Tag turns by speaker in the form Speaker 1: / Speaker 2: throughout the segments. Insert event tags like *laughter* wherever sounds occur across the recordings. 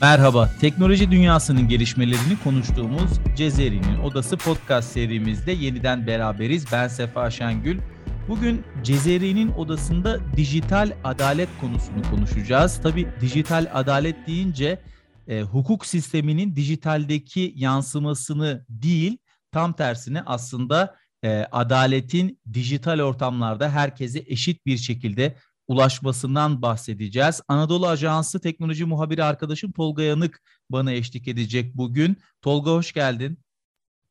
Speaker 1: Merhaba, teknoloji dünyasının gelişmelerini konuştuğumuz Cezeri'nin Odası podcast serimizde yeniden beraberiz. Ben Sefa Şengül. Bugün Cezeri'nin odasında dijital adalet konusunu konuşacağız. Tabii dijital adalet deyince e, hukuk sisteminin dijitaldeki yansımasını değil, tam tersine aslında e, adaletin dijital ortamlarda herkese eşit bir şekilde ulaşmasından bahsedeceğiz. Anadolu Ajansı teknoloji muhabiri arkadaşım Tolga Yanık bana eşlik edecek bugün. Tolga hoş geldin.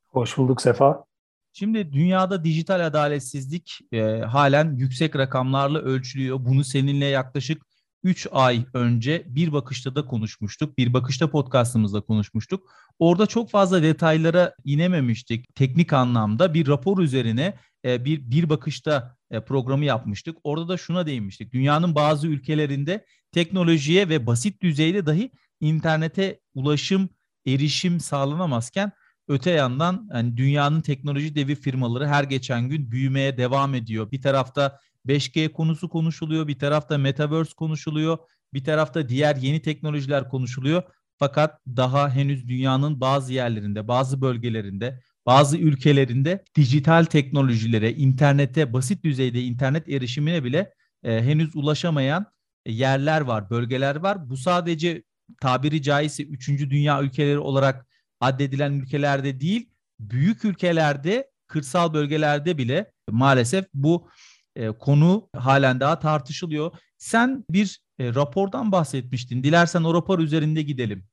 Speaker 2: Hoş bulduk Sefa.
Speaker 1: Şimdi dünyada dijital adaletsizlik e, halen yüksek rakamlarla ölçülüyor. Bunu seninle yaklaşık 3 ay önce bir bakışta da konuşmuştuk. Bir bakışta podcastımızda konuşmuştuk. Orada çok fazla detaylara inememiştik. Teknik anlamda bir rapor üzerine e, bir bir bakışta e, programı yapmıştık. Orada da şuna değinmiştik. Dünyanın bazı ülkelerinde teknolojiye ve basit düzeyde dahi internete ulaşım, erişim sağlanamazken öte yandan yani dünyanın teknoloji devi firmaları her geçen gün büyümeye devam ediyor. Bir tarafta 5G konusu konuşuluyor, bir tarafta Metaverse konuşuluyor, bir tarafta diğer yeni teknolojiler konuşuluyor. Fakat daha henüz dünyanın bazı yerlerinde, bazı bölgelerinde, bazı ülkelerinde dijital teknolojilere, internete, basit düzeyde internet erişimine bile e, henüz ulaşamayan e, yerler var, bölgeler var. Bu sadece tabiri caizse üçüncü dünya ülkeleri olarak addedilen ülkelerde değil, büyük ülkelerde, kırsal bölgelerde bile maalesef bu e, konu halen daha tartışılıyor. Sen bir e, rapordan bahsetmiştin. Dilersen o rapor üzerinde gidelim.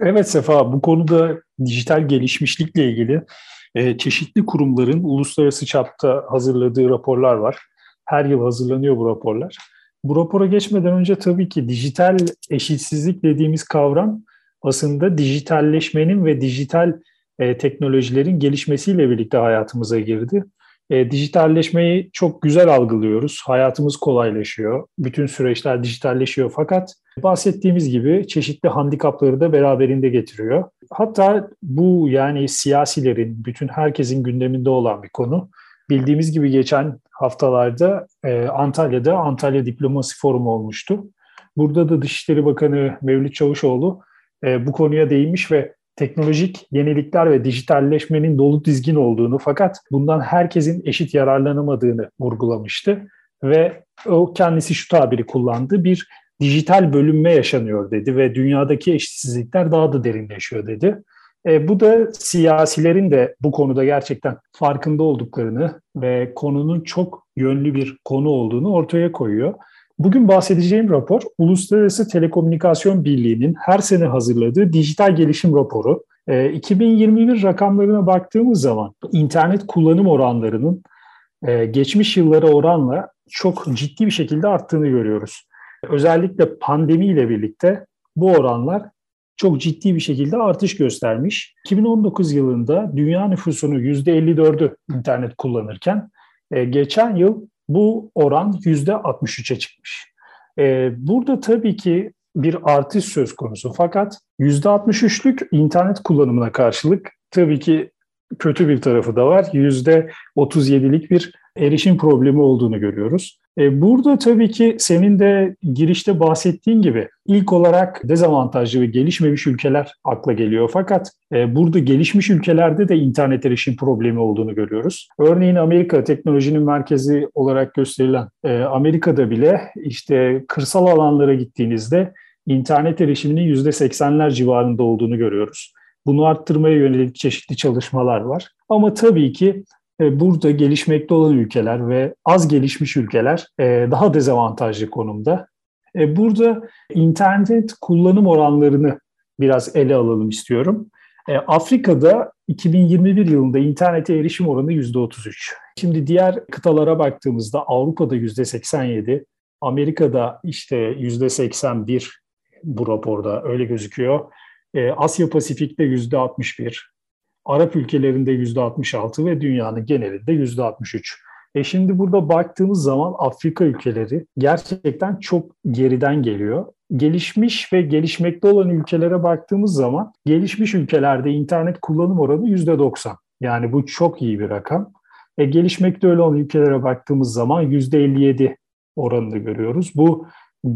Speaker 2: Evet Sefa, bu konuda dijital gelişmişlikle ilgili e, çeşitli kurumların uluslararası çapta hazırladığı raporlar var. Her yıl hazırlanıyor bu raporlar. Bu rapora geçmeden önce tabii ki dijital eşitsizlik dediğimiz kavram aslında dijitalleşmenin ve dijital e, teknolojilerin gelişmesiyle birlikte hayatımıza girdi. E, dijitalleşmeyi çok güzel algılıyoruz. Hayatımız kolaylaşıyor. Bütün süreçler dijitalleşiyor fakat bahsettiğimiz gibi çeşitli handikapları da beraberinde getiriyor. Hatta bu yani siyasilerin, bütün herkesin gündeminde olan bir konu. Bildiğimiz gibi geçen haftalarda e, Antalya'da Antalya Diplomasi Forumu olmuştu. Burada da Dışişleri Bakanı Mevlüt Çavuşoğlu e, bu konuya değinmiş ve teknolojik yenilikler ve dijitalleşmenin dolu dizgin olduğunu fakat bundan herkesin eşit yararlanamadığını vurgulamıştı ve o kendisi şu tabiri kullandı bir dijital bölünme yaşanıyor dedi ve dünyadaki eşitsizlikler daha da derinleşiyor dedi. E, bu da siyasilerin de bu konuda gerçekten farkında olduklarını ve konunun çok yönlü bir konu olduğunu ortaya koyuyor. Bugün bahsedeceğim rapor Uluslararası Telekomünikasyon Birliği'nin her sene hazırladığı dijital gelişim raporu. 2021 ee, rakamlarına baktığımız zaman internet kullanım oranlarının e, geçmiş yıllara oranla çok ciddi bir şekilde arttığını görüyoruz. Özellikle pandemiyle birlikte bu oranlar çok ciddi bir şekilde artış göstermiş. 2019 yılında dünya nüfusunun %54'ü internet kullanırken e, geçen yıl bu oran %63'e çıkmış. Ee, burada tabii ki bir artış söz konusu fakat %63'lük internet kullanımına karşılık tabii ki kötü bir tarafı da var. %37'lik bir erişim problemi olduğunu görüyoruz. E, burada tabii ki senin de girişte bahsettiğin gibi ilk olarak dezavantajlı ve gelişmemiş ülkeler akla geliyor. Fakat e, burada gelişmiş ülkelerde de internet erişim problemi olduğunu görüyoruz. Örneğin Amerika teknolojinin merkezi olarak gösterilen e, Amerika'da bile işte kırsal alanlara gittiğinizde internet erişiminin %80'ler civarında olduğunu görüyoruz. Bunu arttırmaya yönelik çeşitli çalışmalar var. Ama tabii ki burada gelişmekte olan ülkeler ve az gelişmiş ülkeler e, daha dezavantajlı konumda. E, burada internet kullanım oranlarını biraz ele alalım istiyorum. Afrika'da 2021 yılında internete erişim oranı %33. Şimdi diğer kıtalara baktığımızda Avrupa'da %87, Amerika'da işte %81 bu raporda öyle gözüküyor. Asya Pasifik'te %61, Arap ülkelerinde %66 ve dünyanın genelinde %63. E şimdi burada baktığımız zaman Afrika ülkeleri gerçekten çok geriden geliyor. Gelişmiş ve gelişmekte olan ülkelere baktığımız zaman gelişmiş ülkelerde internet kullanım oranı %90. Yani bu çok iyi bir rakam. E, gelişmekte olan ülkelere baktığımız zaman %57 oranını görüyoruz. Bu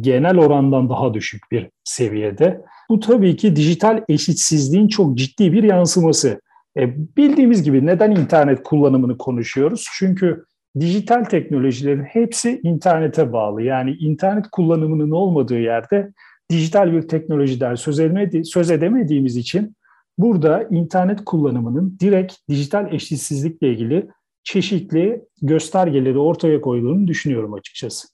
Speaker 2: genel orandan daha düşük bir seviyede. Bu tabii ki dijital eşitsizliğin çok ciddi bir yansıması. E, bildiğimiz gibi neden internet kullanımını konuşuyoruz? Çünkü dijital teknolojilerin hepsi internete bağlı. Yani internet kullanımının olmadığı yerde dijital bir teknolojiden söz, edemedi, söz edemediğimiz için burada internet kullanımının direkt dijital eşitsizlikle ilgili çeşitli göstergeleri ortaya koyduğunu düşünüyorum açıkçası.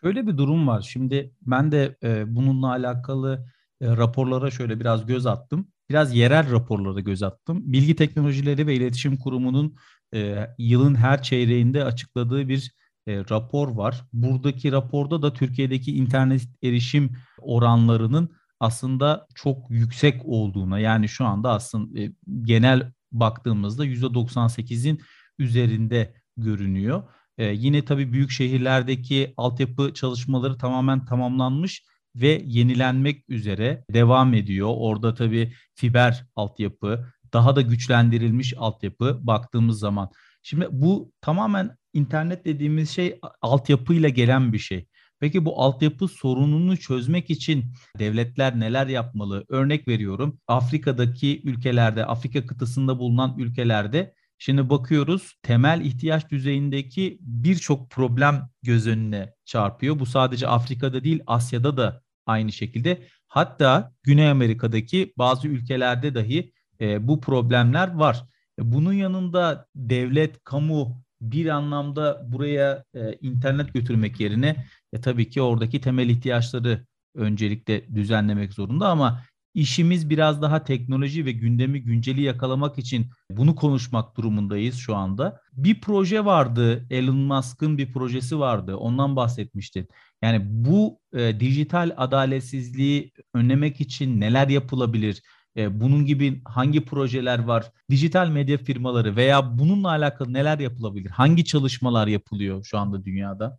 Speaker 1: Şöyle bir durum var. Şimdi ben de e, bununla alakalı e, raporlara şöyle biraz göz attım. Biraz yerel raporlara göz attım. Bilgi Teknolojileri ve İletişim Kurumu'nun e, yılın her çeyreğinde açıkladığı bir e, rapor var. Buradaki raporda da Türkiye'deki internet erişim oranlarının aslında çok yüksek olduğuna yani şu anda aslında e, genel baktığımızda %98'in üzerinde görünüyor. E, yine tabii büyük şehirlerdeki altyapı çalışmaları tamamen tamamlanmış ve yenilenmek üzere devam ediyor. Orada tabii fiber altyapı, daha da güçlendirilmiş altyapı baktığımız zaman. Şimdi bu tamamen internet dediğimiz şey altyapıyla gelen bir şey. Peki bu altyapı sorununu çözmek için devletler neler yapmalı? Örnek veriyorum Afrika'daki ülkelerde, Afrika kıtasında bulunan ülkelerde şimdi bakıyoruz temel ihtiyaç düzeyindeki birçok problem göz önüne çarpıyor. Bu sadece Afrika'da değil Asya'da da aynı şekilde. Hatta Güney Amerika'daki bazı ülkelerde dahi e, bu problemler var. E, bunun yanında devlet, kamu bir anlamda buraya e, internet götürmek yerine e, tabii ki oradaki temel ihtiyaçları öncelikle düzenlemek zorunda ama işimiz biraz daha teknoloji ve gündemi günceli yakalamak için bunu konuşmak durumundayız şu anda. Bir proje vardı, Elon Musk'ın bir projesi vardı. Ondan bahsetmiştin. Yani bu e, dijital adaletsizliği önlemek için neler yapılabilir? E, bunun gibi hangi projeler var? Dijital medya firmaları veya bununla alakalı neler yapılabilir? Hangi çalışmalar yapılıyor şu anda dünyada?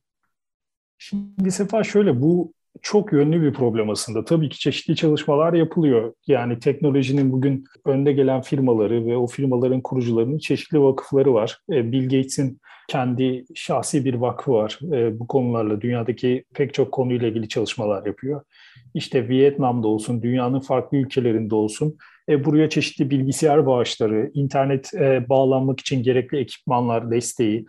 Speaker 2: Şimdi Sefa şöyle bu çok yönlü bir problem aslında. Tabii ki çeşitli çalışmalar yapılıyor. Yani teknolojinin bugün önde gelen firmaları ve o firmaların kurucularının çeşitli vakıfları var. E, Bill Gates'in kendi şahsi bir vakfı var. E, bu konularla dünyadaki pek çok konuyla ilgili çalışmalar yapıyor. İşte Vietnam'da olsun, dünyanın farklı ülkelerinde olsun e, buraya çeşitli bilgisayar bağışları, internet bağlanmak için gerekli ekipmanlar desteği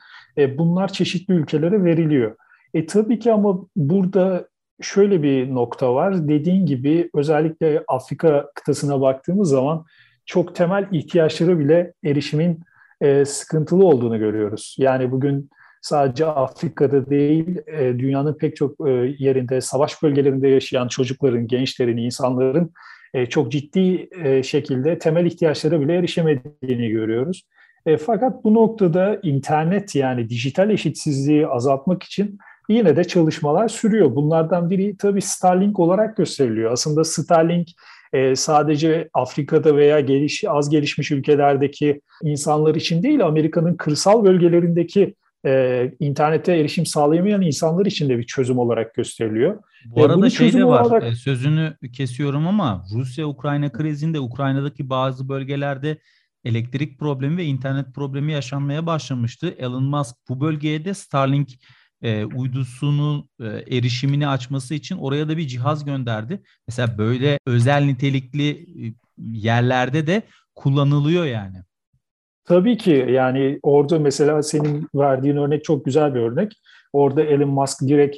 Speaker 2: bunlar çeşitli ülkelere veriliyor. E tabii ki ama burada şöyle bir nokta var. Dediğin gibi özellikle Afrika kıtasına baktığımız zaman çok temel ihtiyaçları bile erişimin e, sıkıntılı olduğunu görüyoruz. Yani bugün sadece Afrika'da değil, e, dünyanın pek çok e, yerinde, savaş bölgelerinde yaşayan çocukların, gençlerin, insanların e, çok ciddi e, şekilde temel ihtiyaçlara bile erişemediğini görüyoruz. E, fakat bu noktada internet yani dijital eşitsizliği azaltmak için yine de çalışmalar sürüyor. Bunlardan biri tabii Starlink olarak gösteriliyor. Aslında Starlink e, sadece Afrika'da veya geliş, az gelişmiş ülkelerdeki insanlar için değil, Amerika'nın kırsal bölgelerindeki e, internete erişim sağlayamayan insanlar için de bir çözüm olarak gösteriliyor.
Speaker 1: Bu arada e, şey de var, olarak... sözünü kesiyorum ama Rusya-Ukrayna krizinde Ukrayna'daki bazı bölgelerde elektrik problemi ve internet problemi yaşanmaya başlamıştı. Elon Musk bu bölgeye de Starlink e, uydusunun e, erişimini açması için oraya da bir cihaz gönderdi. Mesela böyle özel nitelikli e, yerlerde de kullanılıyor yani.
Speaker 2: Tabii ki yani orada mesela senin verdiğin örnek çok güzel bir örnek. Orada Elon Musk direkt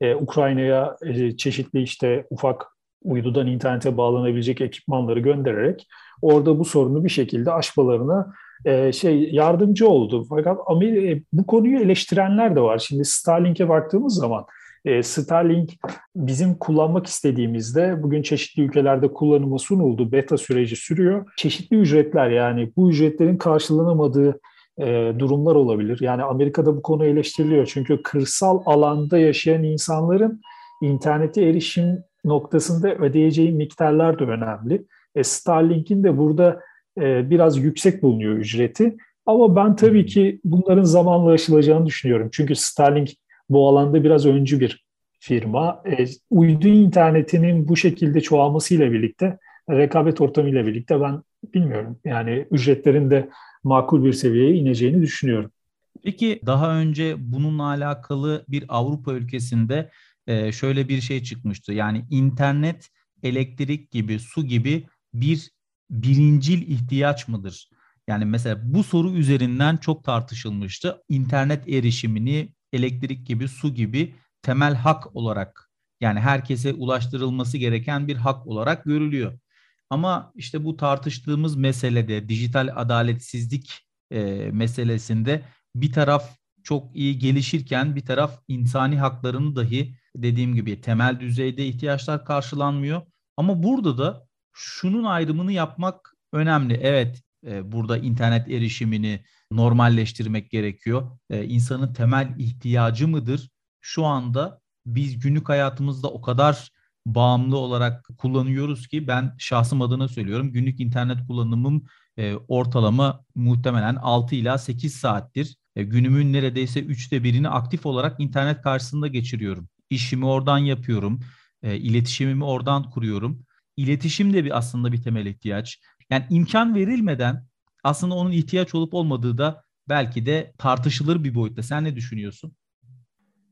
Speaker 2: e, Ukrayna'ya e, çeşitli işte ufak uydudan internete bağlanabilecek ekipmanları göndererek orada bu sorunu bir şekilde aşmalarına e, şey yardımcı oldu. Fakat Amerika, bu konuyu eleştirenler de var. Şimdi Starlink'e baktığımız zaman e, Starlink bizim kullanmak istediğimizde bugün çeşitli ülkelerde kullanıma sunuldu. Beta süreci sürüyor. Çeşitli ücretler yani bu ücretlerin karşılanamadığı e, durumlar olabilir. Yani Amerika'da bu konu eleştiriliyor. Çünkü kırsal alanda yaşayan insanların internete erişim noktasında ödeyeceği miktarlar da önemli. E, Starlink'in de burada e, biraz yüksek bulunuyor ücreti. Ama ben tabii ki bunların zamanla aşılacağını düşünüyorum. Çünkü Starlink bu alanda biraz öncü bir firma. E, uydu internetinin bu şekilde çoğalmasıyla birlikte, rekabet ortamıyla birlikte ben bilmiyorum. Yani ücretlerin de makul bir seviyeye ineceğini düşünüyorum.
Speaker 1: Peki daha önce bununla alakalı bir Avrupa ülkesinde e, şöyle bir şey çıkmıştı. Yani internet, elektrik gibi, su gibi bir birincil ihtiyaç mıdır? Yani mesela bu soru üzerinden çok tartışılmıştı. İnternet erişimini elektrik gibi, su gibi temel hak olarak yani herkese ulaştırılması gereken bir hak olarak görülüyor. Ama işte bu tartıştığımız meselede dijital adaletsizlik e, meselesinde bir taraf çok iyi gelişirken bir taraf insani haklarını dahi dediğim gibi temel düzeyde ihtiyaçlar karşılanmıyor. Ama burada da şunun ayrımını yapmak önemli. Evet e, burada internet erişimini normalleştirmek gerekiyor. E, insanın temel ihtiyacı mıdır? Şu anda biz günlük hayatımızda o kadar bağımlı olarak kullanıyoruz ki ben şahsım adına söylüyorum. Günlük internet kullanımım e, ortalama muhtemelen 6 ila 8 saattir. Günümün neredeyse üçte birini aktif olarak internet karşısında geçiriyorum. İşimi oradan yapıyorum. İletişimimi oradan kuruyorum. İletişim de bir aslında bir temel ihtiyaç. Yani imkan verilmeden aslında onun ihtiyaç olup olmadığı da belki de tartışılır bir boyutta. Sen ne düşünüyorsun?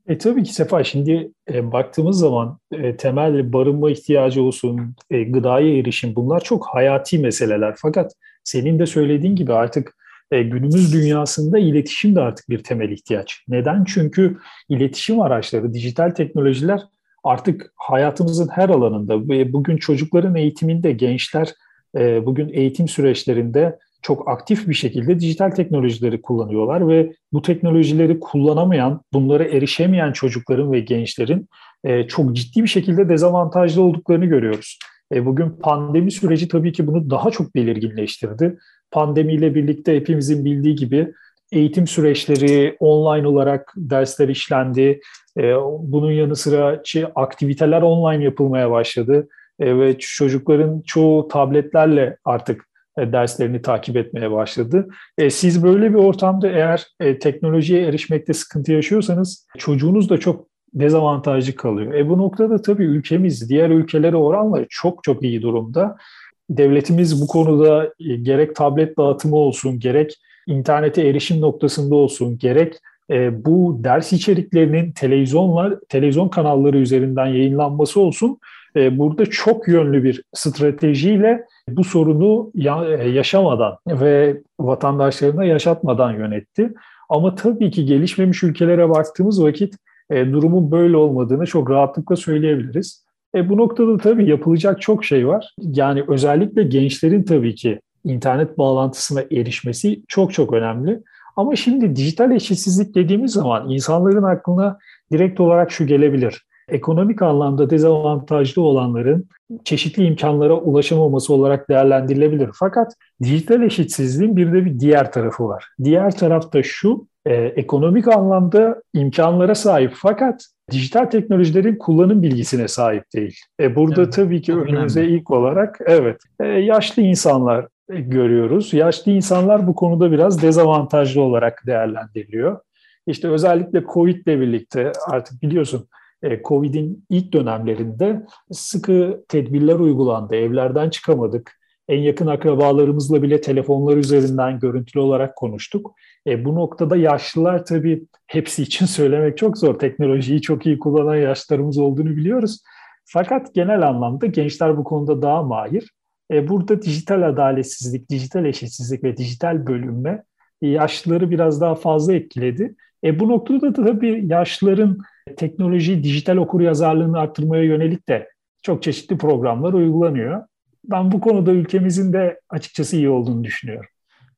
Speaker 2: E tabii ki Sefa şimdi e, baktığımız zaman e, temel barınma ihtiyacı olsun, e, gıdaya erişim bunlar çok hayati meseleler. Fakat senin de söylediğin gibi artık e, günümüz dünyasında iletişim de artık bir temel ihtiyaç. Neden? Çünkü iletişim araçları, dijital teknolojiler artık hayatımızın her alanında ve bugün çocukların eğitiminde, gençler e, bugün eğitim süreçlerinde çok aktif bir şekilde dijital teknolojileri kullanıyorlar ve bu teknolojileri kullanamayan, bunlara erişemeyen çocukların ve gençlerin e, çok ciddi bir şekilde dezavantajlı olduklarını görüyoruz. E, bugün pandemi süreci tabii ki bunu daha çok belirginleştirdi. Pandemiyle birlikte hepimizin bildiği gibi eğitim süreçleri online olarak dersler işlendi. E, bunun yanı sıra aktiviteler online yapılmaya başladı e, ve çocukların çoğu tabletlerle artık e, derslerini takip etmeye başladı. Siz böyle bir ortamda eğer teknolojiye erişmekte sıkıntı yaşıyorsanız çocuğunuz da çok dezavantajlı kalıyor. E bu noktada tabii ülkemiz diğer ülkelere oranla çok çok iyi durumda. Devletimiz bu konuda gerek tablet dağıtımı olsun, gerek internete erişim noktasında olsun, gerek bu ders içeriklerinin televizyonlar, televizyon kanalları üzerinden yayınlanması olsun e, burada çok yönlü bir stratejiyle bu sorunu e, yaşamadan ve vatandaşlarına yaşatmadan yönetti. Ama tabii ki gelişmemiş ülkelere baktığımız vakit e, durumun böyle olmadığını çok rahatlıkla söyleyebiliriz. E, bu noktada tabii yapılacak çok şey var. Yani özellikle gençlerin tabii ki internet bağlantısına erişmesi çok çok önemli. Ama şimdi dijital eşitsizlik dediğimiz zaman insanların aklına direkt olarak şu gelebilir ekonomik anlamda dezavantajlı olanların çeşitli imkanlara ulaşamaması olarak değerlendirilebilir. Fakat dijital eşitsizliğin bir de bir diğer tarafı var. Diğer tarafta şu, e, ekonomik anlamda imkanlara sahip fakat dijital teknolojilerin kullanım bilgisine sahip değil. E, burada evet, tabii ki önümüze önemli. ilk olarak evet e, yaşlı insanlar görüyoruz. Yaşlı insanlar bu konuda biraz dezavantajlı olarak değerlendiriliyor. İşte özellikle Covid ile birlikte artık biliyorsun e, Covid'in ilk dönemlerinde sıkı tedbirler uygulandı. Evlerden çıkamadık. En yakın akrabalarımızla bile telefonlar üzerinden görüntülü olarak konuştuk. E, bu noktada yaşlılar tabii hepsi için *laughs* söylemek çok zor. Teknolojiyi çok iyi kullanan yaşlarımız olduğunu biliyoruz. Fakat genel anlamda gençler bu konuda daha mahir. E, burada dijital adaletsizlik, dijital eşitsizlik ve dijital bölünme yaşlıları biraz daha fazla etkiledi. E, bu noktada da tabii yaşlıların teknoloji, dijital okur yazarlığını arttırmaya yönelik de çok çeşitli programlar uygulanıyor. Ben bu konuda ülkemizin de açıkçası iyi olduğunu düşünüyorum.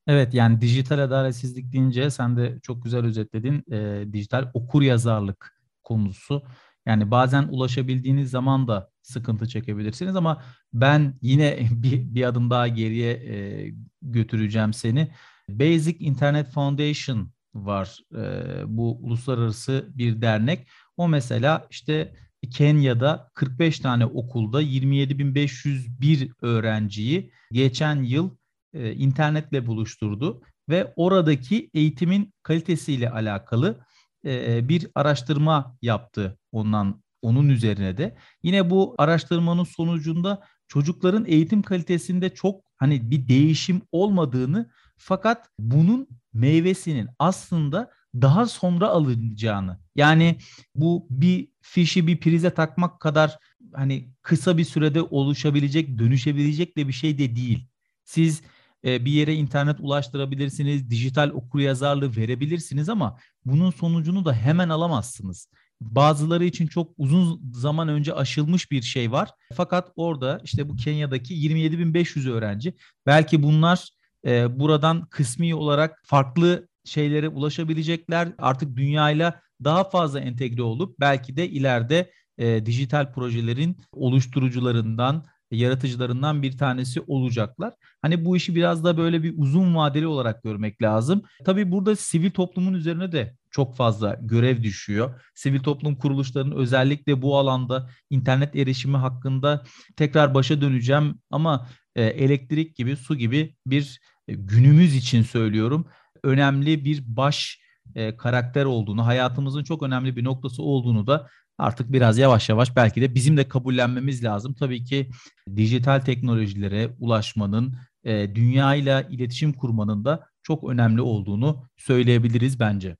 Speaker 1: Evet yani dijital adaletsizlik deyince sen de çok güzel özetledin. E, dijital okur yazarlık konusu. Yani bazen ulaşabildiğiniz zaman da sıkıntı çekebilirsiniz ama ben yine *laughs* bir, bir adım daha geriye e, götüreceğim seni. Basic Internet Foundation var. E, bu uluslararası bir dernek. O mesela işte Kenya'da 45 tane okulda 27.501 öğrenciyi geçen yıl e, internetle buluşturdu ve oradaki eğitimin kalitesiyle alakalı e, bir araştırma yaptı ondan onun üzerine de. Yine bu araştırmanın sonucunda çocukların eğitim kalitesinde çok hani bir değişim olmadığını fakat bunun meyvesinin aslında daha sonra alınacağını yani bu bir fişi bir prize takmak kadar hani kısa bir sürede oluşabilecek, dönüşebilecek de bir şey de değil. Siz e, bir yere internet ulaştırabilirsiniz, dijital okuryazarlığı verebilirsiniz ama bunun sonucunu da hemen alamazsınız. Bazıları için çok uzun zaman önce aşılmış bir şey var. Fakat orada işte bu Kenya'daki 27.500 öğrenci belki bunlar e, buradan kısmi olarak farklı şeylere ulaşabilecekler. Artık dünyayla daha fazla entegre olup belki de ileride e, dijital projelerin oluşturucularından, yaratıcılarından bir tanesi olacaklar. Hani bu işi biraz da böyle bir uzun vadeli olarak görmek lazım. Tabii burada sivil toplumun üzerine de çok fazla görev düşüyor. Sivil toplum kuruluşlarının özellikle bu alanda internet erişimi hakkında tekrar başa döneceğim ama e, elektrik gibi, su gibi bir e, günümüz için söylüyorum önemli bir baş e, karakter olduğunu, hayatımızın çok önemli bir noktası olduğunu da artık biraz yavaş yavaş belki de bizim de kabullenmemiz lazım. Tabii ki dijital teknolojilere ulaşmanın, dünyayla iletişim kurmanın da çok önemli olduğunu söyleyebiliriz bence.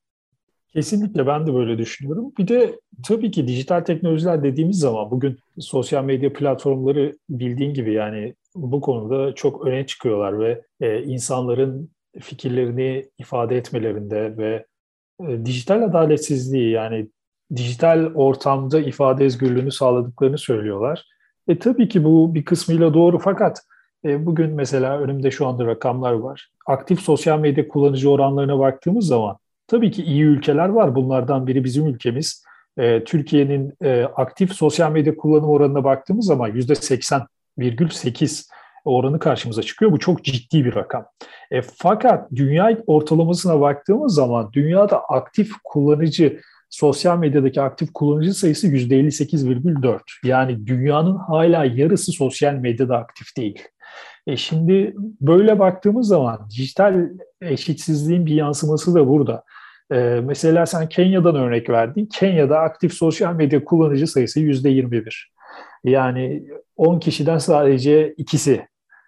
Speaker 2: Kesinlikle ben de böyle düşünüyorum. Bir de tabii ki dijital teknolojiler dediğimiz zaman bugün sosyal medya platformları bildiğin gibi yani bu konuda çok öne çıkıyorlar ve e, insanların fikirlerini ifade etmelerinde ve e, dijital adaletsizliği yani dijital ortamda ifade özgürlüğünü sağladıklarını söylüyorlar. E tabii ki bu bir kısmıyla doğru fakat e, bugün mesela önümde şu anda rakamlar var. Aktif sosyal medya kullanıcı oranlarına baktığımız zaman tabii ki iyi ülkeler var. Bunlardan biri bizim ülkemiz. E, Türkiye'nin e, aktif sosyal medya kullanım oranına baktığımız zaman %80,8 oranı karşımıza çıkıyor. Bu çok ciddi bir rakam. E, fakat dünya ortalamasına baktığımız zaman dünyada aktif kullanıcı sosyal medyadaki aktif kullanıcı sayısı %58,4. Yani dünyanın hala yarısı sosyal medyada aktif değil. E şimdi böyle baktığımız zaman dijital eşitsizliğin bir yansıması da burada. E, mesela sen Kenya'dan örnek verdin. Kenya'da aktif sosyal medya kullanıcı sayısı %21. Yani 10 kişiden sadece ikisi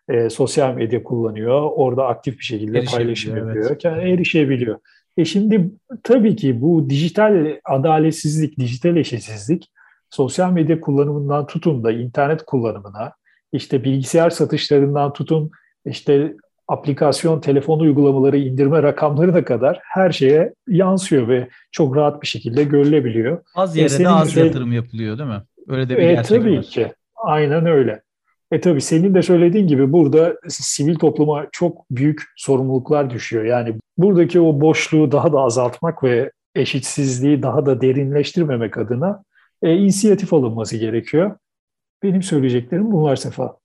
Speaker 2: e, sosyal medya kullanıyor. Orada aktif bir şekilde paylaşım yapıyor. Evet. Yani erişebiliyor. E şimdi tabii ki bu dijital adaletsizlik, dijital eşitsizlik sosyal medya kullanımından tutun da internet kullanımına, işte bilgisayar satışlarından tutun işte aplikasyon, telefon uygulamaları indirme rakamlarına kadar her şeye yansıyor ve çok rahat bir şekilde görülebiliyor.
Speaker 1: Az yere e de az yatırım yapılıyor değil mi? Öyle de bir e, gerçek
Speaker 2: tabii var. ki. Aynen öyle. E tabii senin de söylediğin gibi burada sivil topluma çok büyük sorumluluklar düşüyor. Yani buradaki o boşluğu daha da azaltmak ve eşitsizliği daha da derinleştirmemek adına e, inisiyatif alınması gerekiyor. Benim söyleyeceklerim bunlar Sefa.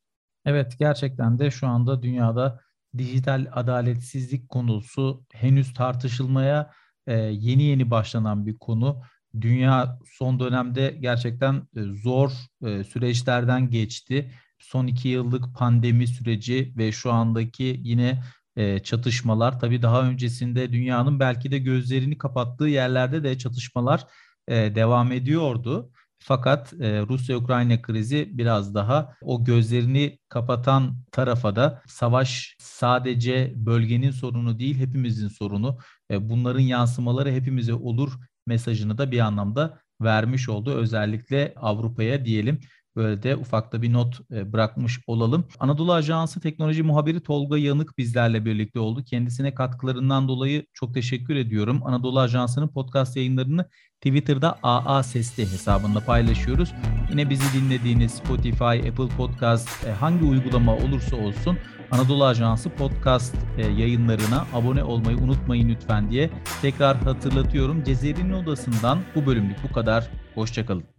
Speaker 1: Evet gerçekten de şu anda dünyada dijital adaletsizlik konusu henüz tartışılmaya e, yeni yeni başlanan bir konu. Dünya son dönemde gerçekten e, zor e, süreçlerden geçti son iki yıllık pandemi süreci ve şu andaki yine çatışmalar tabii daha öncesinde dünyanın belki de gözlerini kapattığı yerlerde de çatışmalar devam ediyordu. Fakat e, Rusya-Ukrayna krizi biraz daha o gözlerini kapatan tarafa da savaş sadece bölgenin sorunu değil hepimizin sorunu. E, bunların yansımaları hepimize olur mesajını da bir anlamda vermiş oldu. Özellikle Avrupa'ya diyelim. Böyle de ufakta bir not e, bırakmış olalım. Anadolu Ajansı teknoloji muhabiri Tolga Yanık bizlerle birlikte oldu. Kendisine katkılarından dolayı çok teşekkür ediyorum. Anadolu Ajansı'nın podcast yayınlarını Twitter'da AA Sesli hesabında paylaşıyoruz. Yine bizi dinlediğiniz Spotify, Apple Podcast e, hangi uygulama olursa olsun Anadolu Ajansı podcast e, yayınlarına abone olmayı unutmayın lütfen diye tekrar hatırlatıyorum. Cezeri'nin odasından bu bölümlük bu kadar. Hoşçakalın.